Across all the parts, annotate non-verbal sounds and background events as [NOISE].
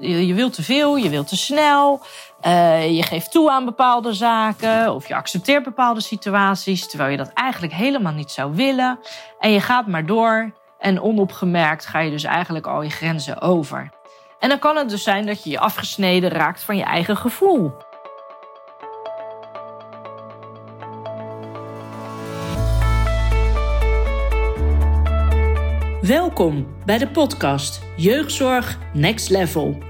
Je, wilt te veel, je wilt te snel. Uh, je geeft toe aan bepaalde zaken of je accepteert bepaalde situaties, terwijl je dat eigenlijk helemaal niet zou willen. En je gaat maar door en onopgemerkt ga je dus eigenlijk al je grenzen over. En dan kan het dus zijn dat je je afgesneden raakt van je eigen gevoel. Welkom bij de podcast Jeugdzorg Next Level.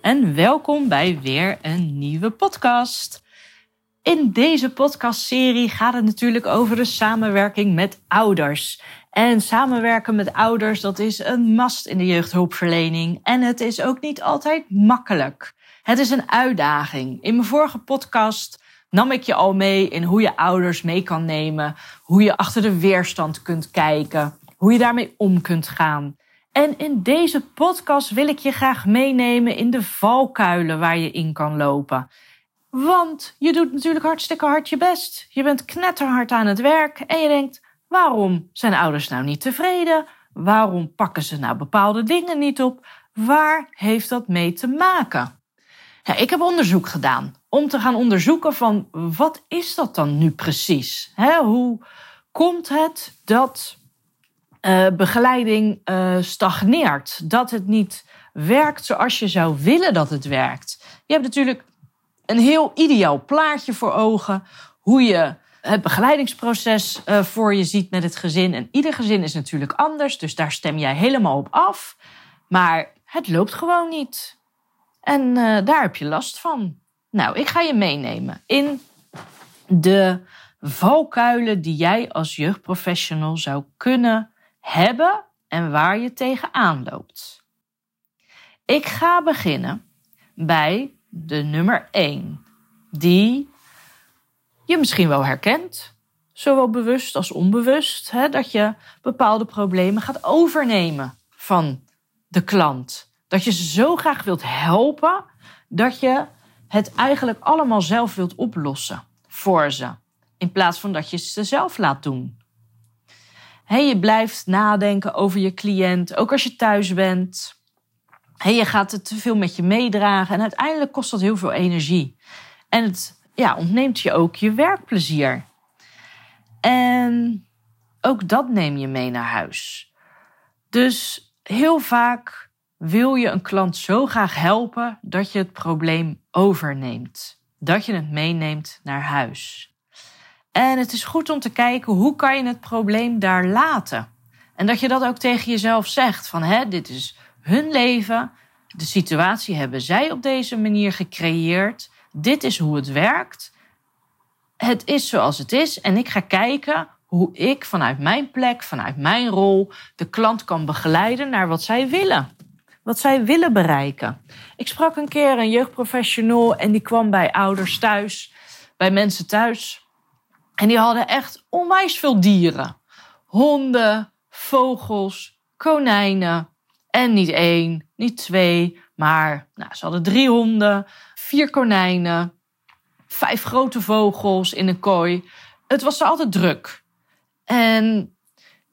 En welkom bij weer een nieuwe podcast. In deze podcastserie gaat het natuurlijk over de samenwerking met ouders. En samenwerken met ouders, dat is een mast in de jeugdhulpverlening. En het is ook niet altijd makkelijk. Het is een uitdaging. In mijn vorige podcast nam ik je al mee in hoe je ouders mee kan nemen, hoe je achter de weerstand kunt kijken, hoe je daarmee om kunt gaan. En in deze podcast wil ik je graag meenemen in de valkuilen waar je in kan lopen. Want je doet natuurlijk hartstikke hard je best. Je bent knetterhard aan het werk en je denkt: waarom zijn ouders nou niet tevreden? Waarom pakken ze nou bepaalde dingen niet op? Waar heeft dat mee te maken? Ja, ik heb onderzoek gedaan om te gaan onderzoeken van wat is dat dan nu precies? Hoe komt het dat uh, begeleiding uh, stagneert? Dat het niet werkt zoals je zou willen dat het werkt? Je hebt natuurlijk een heel ideaal plaatje voor ogen hoe je het begeleidingsproces uh, voor je ziet met het gezin. En ieder gezin is natuurlijk anders, dus daar stem jij helemaal op af. Maar het loopt gewoon niet. En daar heb je last van. Nou, ik ga je meenemen in de valkuilen die jij als jeugdprofessional zou kunnen hebben en waar je tegenaan loopt. Ik ga beginnen bij de nummer 1, die je misschien wel herkent, zowel bewust als onbewust, hè, dat je bepaalde problemen gaat overnemen van de klant. Dat je ze zo graag wilt helpen dat je het eigenlijk allemaal zelf wilt oplossen voor ze, in plaats van dat je ze zelf laat doen. Hey, je blijft nadenken over je cliënt, ook als je thuis bent. Hey, je gaat het te veel met je meedragen en uiteindelijk kost dat heel veel energie. En het ja, ontneemt je ook je werkplezier. En ook dat neem je mee naar huis. Dus heel vaak wil je een klant zo graag helpen dat je het probleem overneemt. Dat je het meeneemt naar huis. En het is goed om te kijken hoe kan je het probleem daar laten. En dat je dat ook tegen jezelf zegt van hè, dit is hun leven, de situatie hebben zij op deze manier gecreëerd, dit is hoe het werkt. Het is zoals het is en ik ga kijken hoe ik vanuit mijn plek, vanuit mijn rol, de klant kan begeleiden naar wat zij willen. Wat zij willen bereiken. Ik sprak een keer een jeugdprofessional en die kwam bij ouders thuis, bij mensen thuis. En die hadden echt onwijs veel dieren. Honden, vogels, konijnen. En niet één, niet twee, maar nou, ze hadden drie honden, vier konijnen, vijf grote vogels in een kooi. Het was er altijd druk. En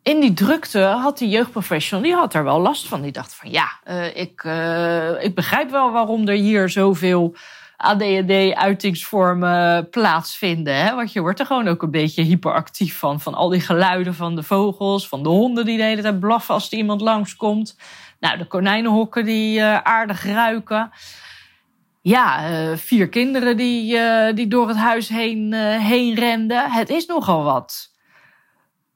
in die drukte had die jeugdprofessional, die had er wel last van. Die dacht van ja, uh, ik, uh, ik begrijp wel waarom er hier zoveel ADHD-uitingsvormen plaatsvinden. Hè? Want je wordt er gewoon ook een beetje hyperactief van. Van al die geluiden van de vogels, van de honden die de hele tijd blaffen als er iemand langskomt. Nou, de konijnenhokken die uh, aardig ruiken. Ja, uh, vier kinderen die, uh, die door het huis heen, heen renden. Het is nogal wat.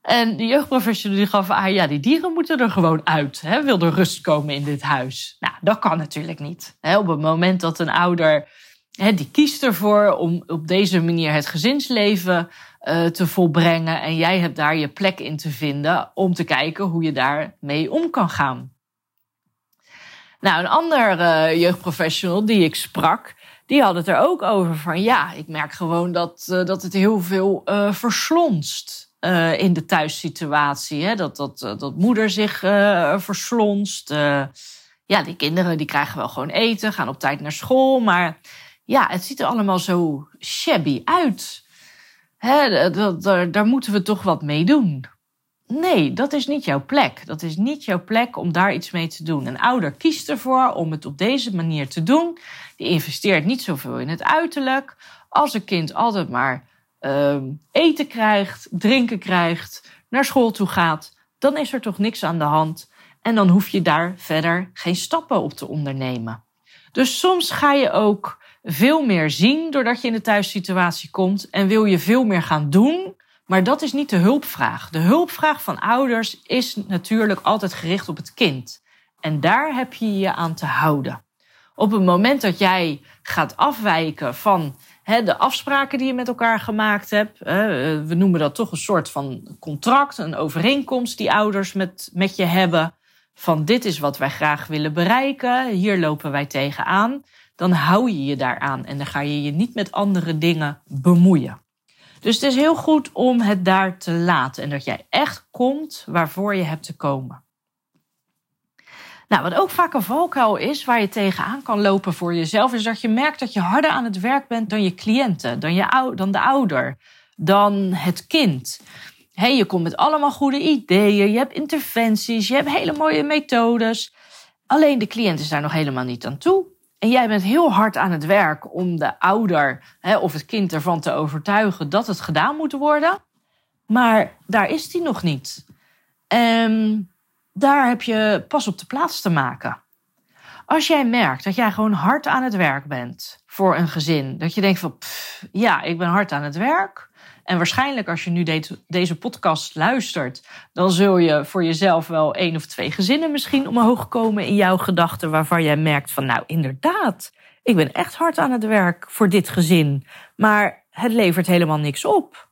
En de jeugdprofessional die gaf aan, ja, die dieren moeten er gewoon uit. Hè? Wil er rust komen in dit huis? Nou, dat kan natuurlijk niet. Hè? Op het moment dat een ouder die kiest ervoor om op deze manier het gezinsleven uh, te volbrengen. En jij hebt daar je plek in te vinden om te kijken hoe je daarmee om kan gaan. Nou, een andere jeugdprofessional die ik sprak, die had het er ook over van ja, ik merk gewoon dat, dat het heel veel verslonst in de thuissituatie. Hè? Dat, dat, dat moeder zich verslonst. ja, die kinderen die krijgen wel gewoon eten, gaan op tijd naar school, maar ja, het ziet er allemaal zo shabby uit. Hè, daar, moeten we toch wat mee doen. Nee, dat is niet jouw plek. Dat is niet jouw plek om daar iets mee te doen. Een ouder kiest ervoor om het op deze manier te doen. Die investeert niet zoveel in het uiterlijk. Als een kind altijd maar uh, eten krijgt, drinken krijgt, naar school toe gaat, dan is er toch niks aan de hand. En dan hoef je daar verder geen stappen op te ondernemen. Dus soms ga je ook veel meer zien doordat je in de thuissituatie komt en wil je veel meer gaan doen. Maar dat is niet de hulpvraag. De hulpvraag van ouders is natuurlijk altijd gericht op het kind. En daar heb je je aan te houden. Op het moment dat jij gaat afwijken van de afspraken die je met elkaar gemaakt hebt, we noemen dat toch een soort van contract, een overeenkomst die ouders met, met je hebben, van dit is wat wij graag willen bereiken, hier lopen wij tegenaan dan hou je je daaraan en dan ga je je niet met andere dingen bemoeien. Dus het is heel goed om het daar te laten en dat jij echt komt waarvoor je hebt te komen. Nou, wat ook vaak een valkuil is waar je tegenaan kan lopen voor jezelf, is dat je merkt dat je harder aan het werk bent dan je cliënten, dan, je, dan de ouder, dan het kind. Hey, je komt met allemaal goede ideeën, je hebt interventies, je hebt hele mooie methodes. Alleen de cliënt is daar nog helemaal niet aan toe. En jij bent heel hard aan het werk om de ouder of het kind ervan te overtuigen dat het gedaan moet worden. Maar daar is die nog niet. En daar heb je pas op de plaats te maken. Als jij merkt dat jij gewoon hard aan het werk bent voor een gezin, dat je denkt van ja, ik ben hard aan het werk. En waarschijnlijk als je nu deze podcast luistert, dan zul je voor jezelf wel één of twee gezinnen misschien omhoog komen in jouw gedachten waarvan jij merkt van nou inderdaad, ik ben echt hard aan het werk voor dit gezin, maar het levert helemaal niks op.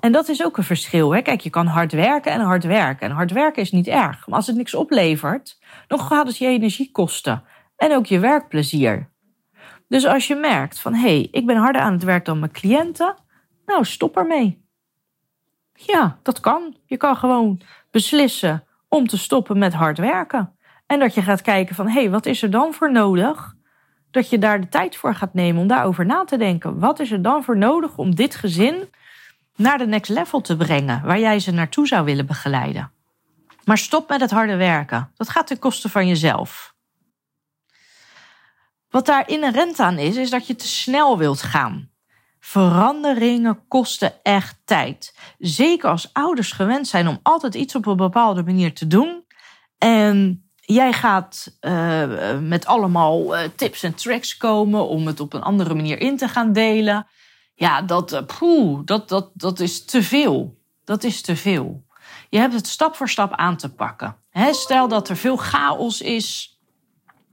En dat is ook een verschil. Hè? Kijk, je kan hard werken en hard werken. En hard werken is niet erg. Maar als het niks oplevert, dan gaat het je energie kosten. En ook je werkplezier. Dus als je merkt van hé, hey, ik ben harder aan het werk dan mijn cliënten, nou, stop ermee. Ja, dat kan. Je kan gewoon beslissen om te stoppen met hard werken. En dat je gaat kijken van, hé, hey, wat is er dan voor nodig? Dat je daar de tijd voor gaat nemen om daarover na te denken. Wat is er dan voor nodig om dit gezin naar de next level te brengen, waar jij ze naartoe zou willen begeleiden? Maar stop met het harde werken. Dat gaat ten koste van jezelf. Wat daar inherent aan is, is dat je te snel wilt gaan. Veranderingen kosten echt tijd. Zeker als ouders gewend zijn om altijd iets op een bepaalde manier te doen. En jij gaat uh, met allemaal uh, tips en tricks komen om het op een andere manier in te gaan delen. Ja, dat, poeh, dat, dat, dat is te veel. Dat is te veel. Je hebt het stap voor stap aan te pakken. Stel dat er veel chaos is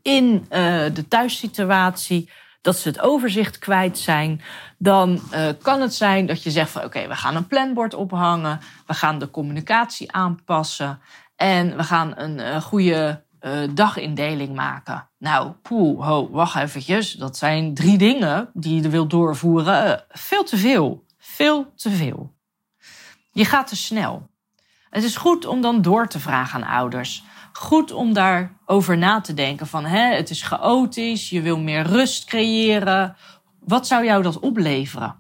in de thuissituatie dat ze het overzicht kwijt zijn, dan uh, kan het zijn dat je zegt van oké, we gaan een planbord ophangen, we gaan de communicatie aanpassen en we gaan een uh, goede uh, dagindeling maken. Nou, poeh, ho, wacht eventjes, dat zijn drie dingen die je wil doorvoeren. veel te veel, veel te veel. Je gaat te snel. Het is goed om dan door te vragen aan ouders goed om daarover na te denken. Van hè, het is chaotisch, je wil meer rust creëren. Wat zou jou dat opleveren?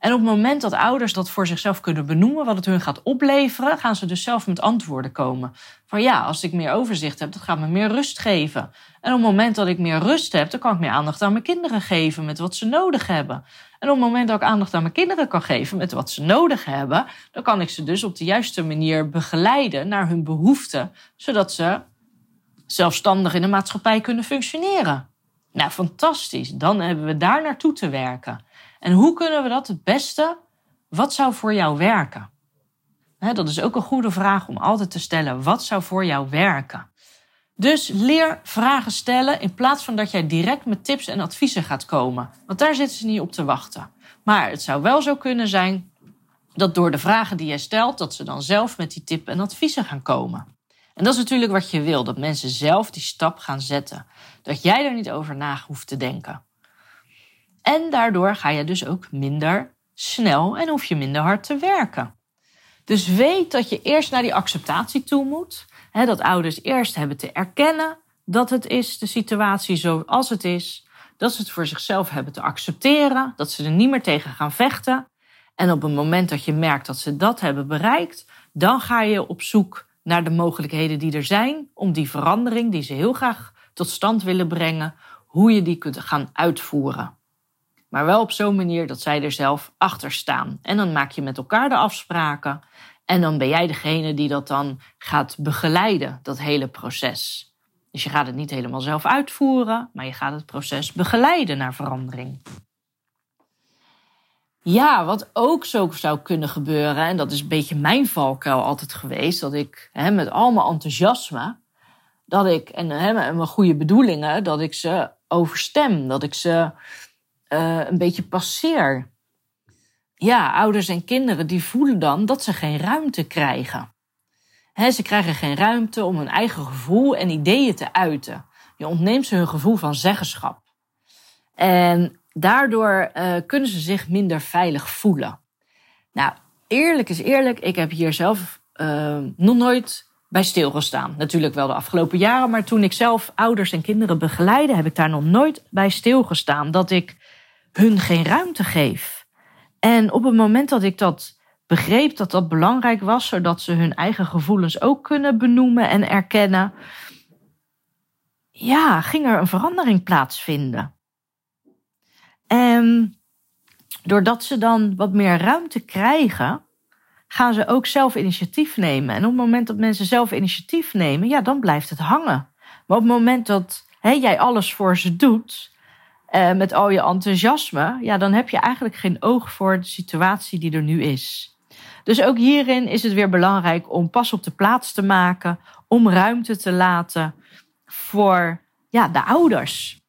En op het moment dat ouders dat voor zichzelf kunnen benoemen, wat het hun gaat opleveren, gaan ze dus zelf met antwoorden komen. Van ja, als ik meer overzicht heb, dat gaat me meer rust geven. En op het moment dat ik meer rust heb, dan kan ik meer aandacht aan mijn kinderen geven met wat ze nodig hebben. En op het moment dat ik aandacht aan mijn kinderen kan geven met wat ze nodig hebben, dan kan ik ze dus op de juiste manier begeleiden naar hun behoeften, zodat ze zelfstandig in de maatschappij kunnen functioneren. Nou, fantastisch. Dan hebben we daar naartoe te werken. En hoe kunnen we dat het beste? Wat zou voor jou werken? dat is ook een goede vraag om altijd te stellen. Wat zou voor jou werken? Dus leer vragen stellen in plaats van dat jij direct met tips en adviezen gaat komen. Want daar zitten ze niet op te wachten. Maar het zou wel zo kunnen zijn dat door de vragen die jij stelt, dat ze dan zelf met die tips en adviezen gaan komen. En dat is natuurlijk wat je wil, dat mensen zelf die stap gaan zetten. Dat jij er niet over na hoeft te denken. En daardoor ga je dus ook minder snel en hoef je minder hard te werken. Dus weet dat je eerst naar die acceptatie toe moet. Hè, dat ouders eerst hebben te erkennen dat het is, de situatie zoals het is. Dat ze het voor zichzelf hebben te accepteren. Dat ze er niet meer tegen gaan vechten. En op het moment dat je merkt dat ze dat hebben bereikt, dan ga je op zoek naar de mogelijkheden die er zijn om die verandering die ze heel graag tot stand willen brengen, hoe je die kunt gaan uitvoeren. Maar wel op zo'n manier dat zij er zelf achter staan. En dan maak je met elkaar de afspraken. En dan ben jij degene die dat dan gaat begeleiden, dat hele proces. Dus je gaat het niet helemaal zelf uitvoeren, maar je gaat het proces begeleiden naar verandering. Ja, wat ook zo zou kunnen gebeuren, en dat is een beetje mijn valkuil altijd geweest, dat ik hè, met al mijn enthousiasme, dat ik, en hè, mijn goede bedoelingen, dat ik ze overstem, dat ik ze uh, een beetje passeer. Ja, ouders en kinderen die voelen dan dat ze geen ruimte krijgen. ze krijgen geen ruimte om hun eigen gevoel en ideeën te uiten. Je ontneemt ze hun gevoel van zeggenschap. En daardoor uh, kunnen ze zich minder veilig voelen. Nou, eerlijk is eerlijk, ik heb hier zelf uh, nog nooit bij stilgestaan. Natuurlijk wel de afgelopen jaren, maar toen ik zelf ouders en kinderen begeleide, heb ik daar nog nooit bij stilgestaan. Dat ik hun geen ruimte geef. En op het moment dat ik dat begreep, dat dat belangrijk was, zodat ze hun eigen gevoelens ook kunnen benoemen en erkennen, ja, ging er een verandering plaatsvinden. En doordat ze dan wat meer ruimte krijgen, gaan ze ook zelf initiatief nemen. En op het moment dat mensen zelf initiatief nemen, ja, dan blijft het hangen. Maar op het moment dat jij alles voor ze doet, uh, met al je enthousiasme, ja, dan heb je eigenlijk geen oog voor de situatie die er nu is. Dus ook hierin is het weer belangrijk om pas op de plaats te maken, om ruimte te laten voor ja, de ouders.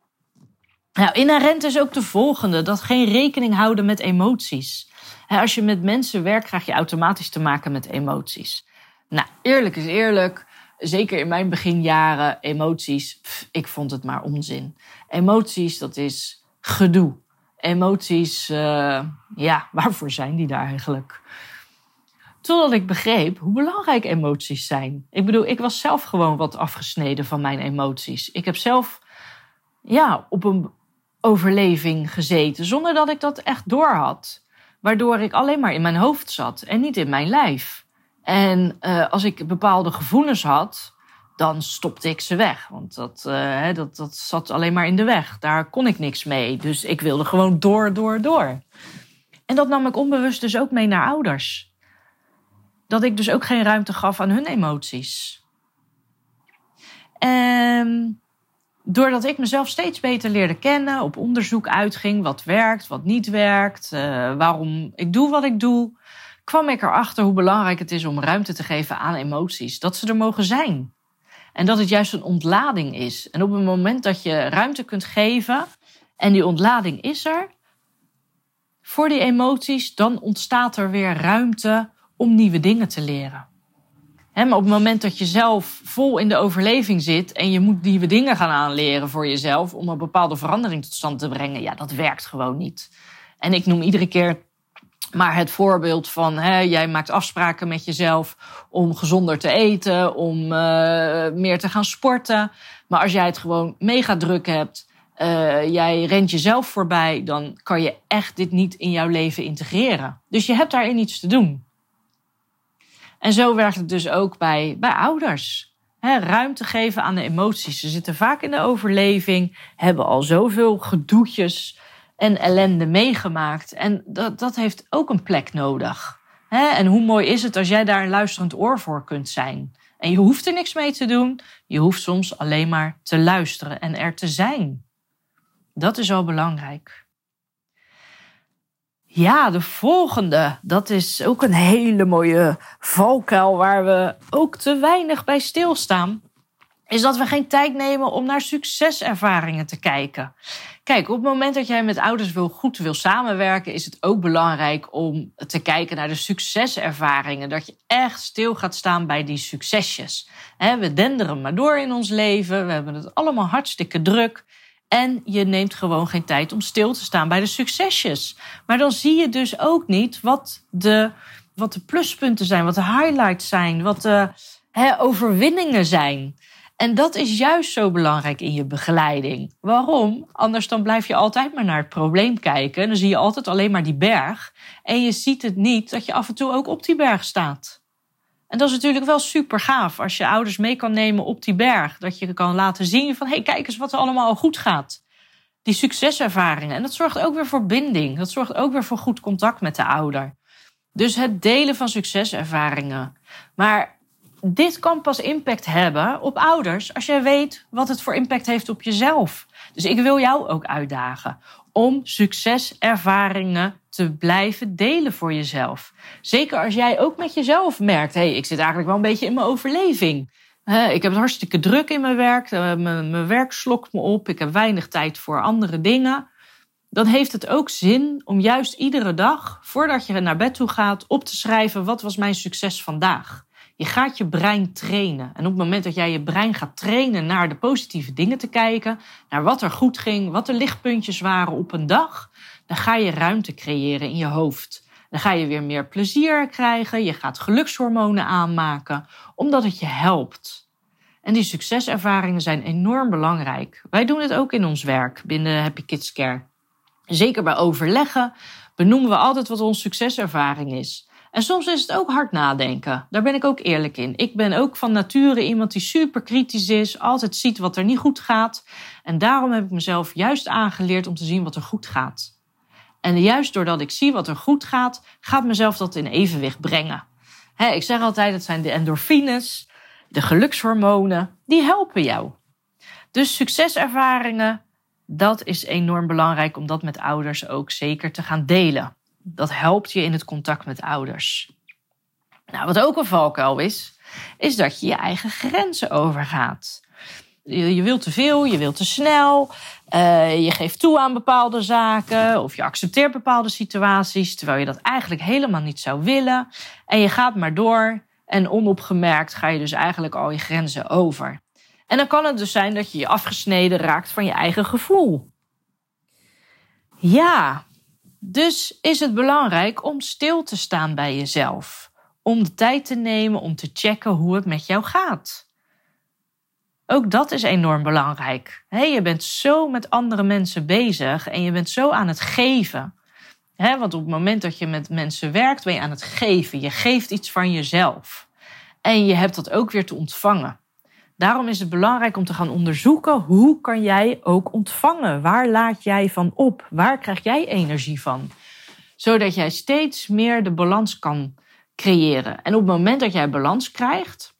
Nou, inherent is ook de volgende: dat geen rekening houden met emoties. Als je met mensen werkt, krijg je automatisch te maken met emoties. Nou, eerlijk is eerlijk zeker in mijn beginjaren, emoties, ik vond het maar onzin. Emoties, dat is gedoe. Emoties, uh, ja, [LAUGHS] waarvoor zijn die daar eigenlijk? Totdat ik begreep hoe belangrijk emoties zijn. Ik bedoel, ik was zelf gewoon wat afgesneden van mijn emoties. Ik heb zelf, ja, op een overleving gezeten, zonder dat ik dat echt doorhad. Waardoor ik alleen maar in mijn hoofd zat en niet in mijn lijf. En uh, als ik bepaalde gevoelens had, dan stopte ik ze weg. Want dat, uh, dat, dat zat alleen maar in de weg. Daar kon ik niks mee. Dus ik wilde gewoon door, door, door. En dat nam ik onbewust dus ook mee naar ouders. Dat ik dus ook geen ruimte gaf aan hun emoties. En doordat ik mezelf steeds beter leerde kennen, op onderzoek uitging wat werkt, wat niet werkt, uh, waarom ik doe wat ik doe, kwam ik erachter hoe belangrijk het is om ruimte te geven aan emoties. Dat ze er mogen zijn. En dat het juist een ontlading is. En op het moment dat je ruimte kunt geven en die ontlading is er voor die emoties, dan ontstaat er weer ruimte om nieuwe dingen te leren. maar op het moment dat je zelf vol in de overleving zit en je moet nieuwe dingen gaan aanleren voor jezelf om een bepaalde verandering tot stand te brengen, ja, dat werkt gewoon niet. En ik noem iedere keer maar het voorbeeld van hè, jij maakt afspraken met jezelf om gezonder te eten, om uh, meer te gaan sporten. Maar als jij het gewoon mega druk hebt, uh, jij rent jezelf voorbij, dan kan je echt dit niet in jouw leven integreren. Dus je hebt daarin iets te doen. En zo werkt het dus ook bij, bij ouders. Ruimte geven aan de emoties. Ze zitten vaak in de overleving, hebben al zoveel gedoetjes en ellende meegemaakt. En dat, dat heeft ook een plek nodig. En hoe mooi is het als jij daar een luisterend oor voor kunt zijn? En je hoeft er niks mee te doen. Je hoeft soms alleen maar te luisteren en er te zijn. Dat is al belangrijk. Ja, de volgende. Dat is ook een hele mooie valkuil waar we ook te weinig bij stilstaan. is dat we geen tijd nemen om naar succeservaringen te kijken. Kijk, op het moment dat jij met ouders wil, goed wil samenwerken, is het ook belangrijk om te kijken naar de succeservaringen. Dat je echt stil gaat staan bij die succesjes. We denderen maar door in ons leven, we hebben het allemaal hartstikke druk. En je neemt gewoon geen tijd om stil te staan bij de succesjes. Maar dan zie je dus ook niet wat de, wat de pluspunten zijn, wat de highlights zijn, wat de overwinningen zijn. En dat is juist zo belangrijk in je begeleiding. Waarom? Anders dan blijf je altijd maar naar het probleem kijken. Dan zie je altijd alleen maar die berg. En je ziet het niet dat je af en toe ook op die berg staat. En dat is natuurlijk wel super gaaf als je ouders mee kan nemen op die berg. Dat je kan laten zien van, hé, hey, kijk eens wat er allemaal al goed gaat. Die succeservaringen. En dat zorgt ook weer voor binding. Dat zorgt ook weer voor goed contact met de ouder. Dus het delen van succeservaringen. Maar dit kan pas impact hebben op ouders als jij weet wat het voor impact heeft op jezelf. Dus ik wil jou ook uitdagen om succeservaringen te blijven delen voor jezelf. Zeker als jij ook met jezelf merkt: hé, hey, ik zit eigenlijk wel een beetje in mijn overleving. Ik heb het hartstikke druk in mijn werk. Eh, mijn werk slokt me op. Ik heb weinig tijd voor andere dingen. Dan heeft het ook zin om juist iedere dag, voordat je naar bed toe gaat, op te schrijven: wat was mijn succes vandaag? Je gaat je brein trainen. En op het moment dat jij je brein gaat trainen naar de positieve dingen te kijken, naar wat er goed ging, wat de lichtpuntjes waren op een dag, dan ga je ruimte creëren in je hoofd. Dan ga je weer meer plezier krijgen, je gaat gelukshormonen aanmaken, omdat het je helpt. En die succeservaringen zijn enorm belangrijk. Wij doen het ook in ons werk binnen Happy Kids Care. Zeker bij overleggen benoemen we altijd wat onze succeservaring is. En soms is het ook hard nadenken. Daar ben ik ook eerlijk in. Ik ben ook van nature iemand die super kritisch is, altijd ziet wat er niet goed gaat. En daarom heb ik mezelf juist aangeleerd om te zien wat er goed gaat. En juist doordat ik zie wat er goed gaat, gaat mezelf dat in evenwicht brengen. ik zeg altijd, het zijn de endorfines, de gelukshormonen, die helpen jou. Dus succeservaringen, dat is enorm belangrijk om dat met ouders ook zeker te gaan delen dat helpt je in het contact met ouders. Nou, wat ook een valkuil is, is dat je je eigen grenzen overgaat. Je, je wilt te veel, je wilt te snel, uh, je geeft toe aan bepaalde zaken of je accepteert bepaalde situaties terwijl je dat eigenlijk helemaal niet zou willen. En je gaat maar door en onopgemerkt ga je dus eigenlijk al je grenzen over. En dan kan het dus zijn dat je je afgesneden raakt van je eigen gevoel. Ja, dus is het belangrijk om stil te staan bij jezelf. Om de tijd te nemen om te checken hoe het met jou gaat. Ook dat is enorm belangrijk. je bent zo met andere mensen bezig en je bent zo aan het geven. want op het moment dat je met mensen werkt, ben je aan het geven. Je geeft iets van jezelf. En je hebt dat ook weer te ontvangen. Daarom is het belangrijk om te gaan onderzoeken hoe kan jij ook ontvangen? Waar laat jij van op? Waar krijg jij energie van? Zodat jij steeds meer de balans kan creëren. En op het moment dat jij balans krijgt,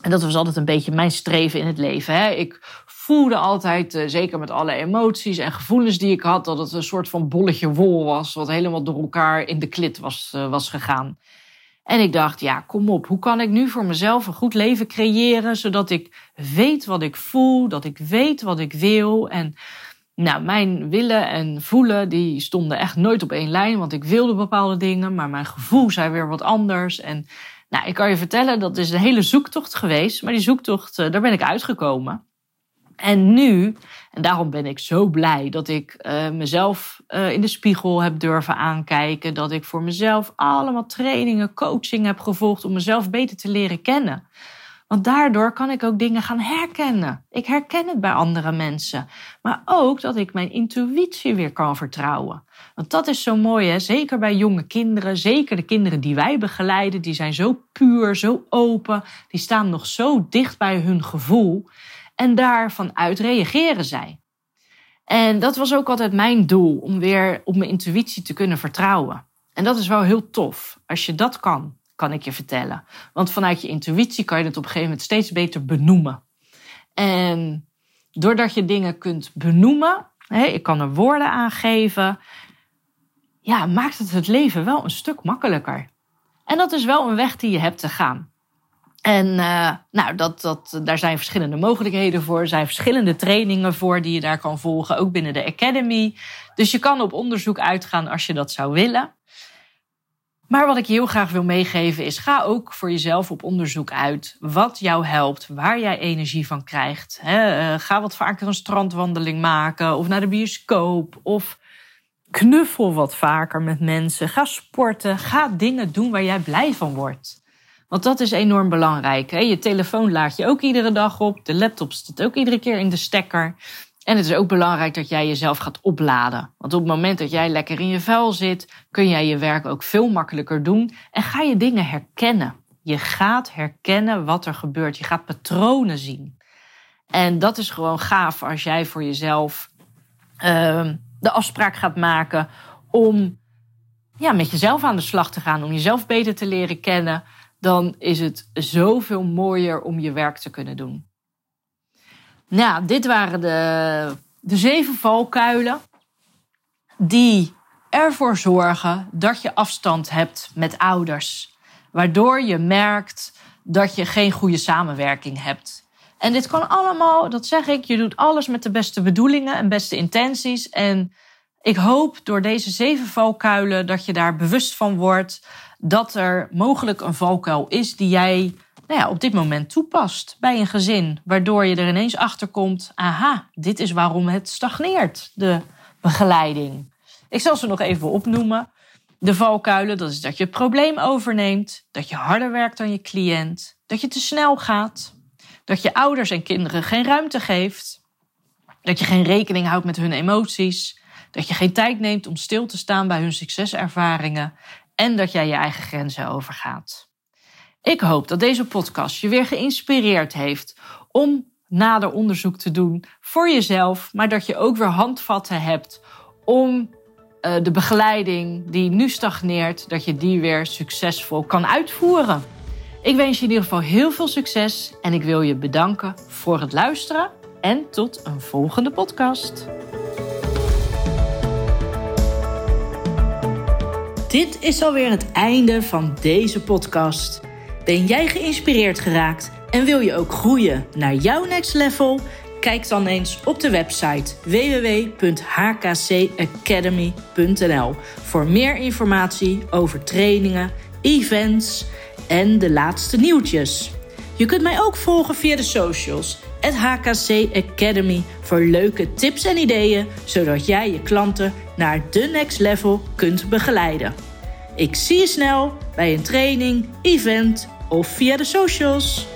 en dat was altijd een beetje mijn streven in het leven. Hè? Ik voelde altijd, eh, zeker met alle emoties en gevoelens die ik had, dat het een soort van bolletje wol was, wat helemaal door elkaar in de klit was, uh, was gegaan. En ik dacht, ja, kom op, hoe kan ik nu voor mezelf een goed leven creëren, zodat ik weet wat ik voel, dat ik weet wat ik wil. En nou, mijn willen en voelen, die stonden echt nooit op één lijn, want ik wilde bepaalde dingen, maar mijn gevoel zei weer wat anders. En nou, ik kan je vertellen, dat is een hele zoektocht geweest, maar die zoektocht, eh, daar ben ik uitgekomen. En nu, en daarom ben ik zo blij dat ik uh, mezelf uh, in de spiegel heb durven aankijken. Dat ik voor mezelf allemaal trainingen, coaching heb gevolgd om mezelf beter te leren kennen. Want daardoor kan ik ook dingen gaan herkennen. Ik herken het bij andere mensen. Maar ook dat ik mijn intuïtie weer kan vertrouwen. Want dat is zo mooi, hè? zeker bij jonge kinderen. Zeker de kinderen die wij begeleiden. Die zijn zo puur, zo open. Die staan nog zo dicht bij hun gevoel. En daarvan uit reageren zij. En dat was ook altijd mijn doel, om weer op mijn intuïtie te kunnen vertrouwen. En dat is wel heel tof. Als je dat kan, kan ik je vertellen. Want vanuit je intuïtie kan je het op een gegeven moment steeds beter benoemen. En doordat je dingen kunt benoemen, ik kan er woorden aan geven, ja, maakt het het leven wel een stuk makkelijker. En dat is wel een weg die je hebt te gaan. En uh, nou, dat, dat, daar zijn verschillende mogelijkheden voor. Er zijn verschillende trainingen voor die je daar kan volgen, ook binnen de Academy. Dus je kan op onderzoek uitgaan als je dat zou willen. Maar wat ik je heel graag wil meegeven is: ga ook voor jezelf op onderzoek uit wat jou helpt, waar jij energie van krijgt. Eh, ga wat vaker een strandwandeling maken, of naar de bioscoop, of knuffel wat vaker met mensen. Ga sporten, ga dingen doen waar jij blij van wordt. Want dat is enorm belangrijk. Hè? Je telefoon laat je ook iedere dag op. De laptop zit ook iedere keer in de stekker. En het is ook belangrijk dat jij jezelf gaat opladen. Want op het moment dat jij lekker in je vuil zit, kun jij je werk ook veel makkelijker doen. En ga je dingen herkennen. Je gaat herkennen wat er gebeurt. Je gaat patronen zien. En dat is gewoon gaaf als jij voor jezelf uh, de afspraak gaat maken om ja, met jezelf aan de slag te gaan. Om jezelf beter te leren kennen dan is het zoveel mooier om je werk te kunnen doen. Nou, dit waren de, de zeven valkuilen die ervoor zorgen dat je afstand hebt met ouders. Waardoor je merkt dat je geen goede samenwerking hebt. En dit kan allemaal, dat zeg ik, je doet alles met de beste bedoelingen en beste intenties. En ik hoop door deze zeven valkuilen dat je daar bewust van wordt dat er mogelijk een valkuil is die jij nou ja, op dit moment toepast bij een gezin. Waardoor je er ineens achter komt: aha, dit is waarom het stagneert, de begeleiding. Ik zal ze nog even opnoemen. De valkuilen, dat is dat je het probleem overneemt, dat je harder werkt dan je cliënt, dat je te snel gaat, dat je ouders en kinderen geen ruimte geeft, dat je geen rekening houdt met hun emoties, dat je geen tijd neemt om stil te staan bij hun succeservaringen en dat jij je eigen grenzen overgaat. Ik hoop dat deze podcast je weer geïnspireerd heeft om nader onderzoek te doen voor jezelf, maar dat je ook weer handvatten hebt om uh, de begeleiding die nu stagneert, dat je die weer succesvol kan uitvoeren. Ik wens je in ieder geval heel veel succes en ik wil je bedanken voor het luisteren en tot een volgende podcast. Dit is alweer het einde van deze podcast. Ben jij geïnspireerd geraakt en wil je ook groeien naar jouw next level? Kijk dan eens op de website www.hkcacademy.nl voor meer informatie over trainingen, events en de laatste nieuwtjes. Je kunt mij ook volgen via de socials, het HKC Academy, voor leuke tips en ideeën, zodat jij je klanten naar de next level kunt begeleiden. Ik zie je snel bij een training, event of via de socials.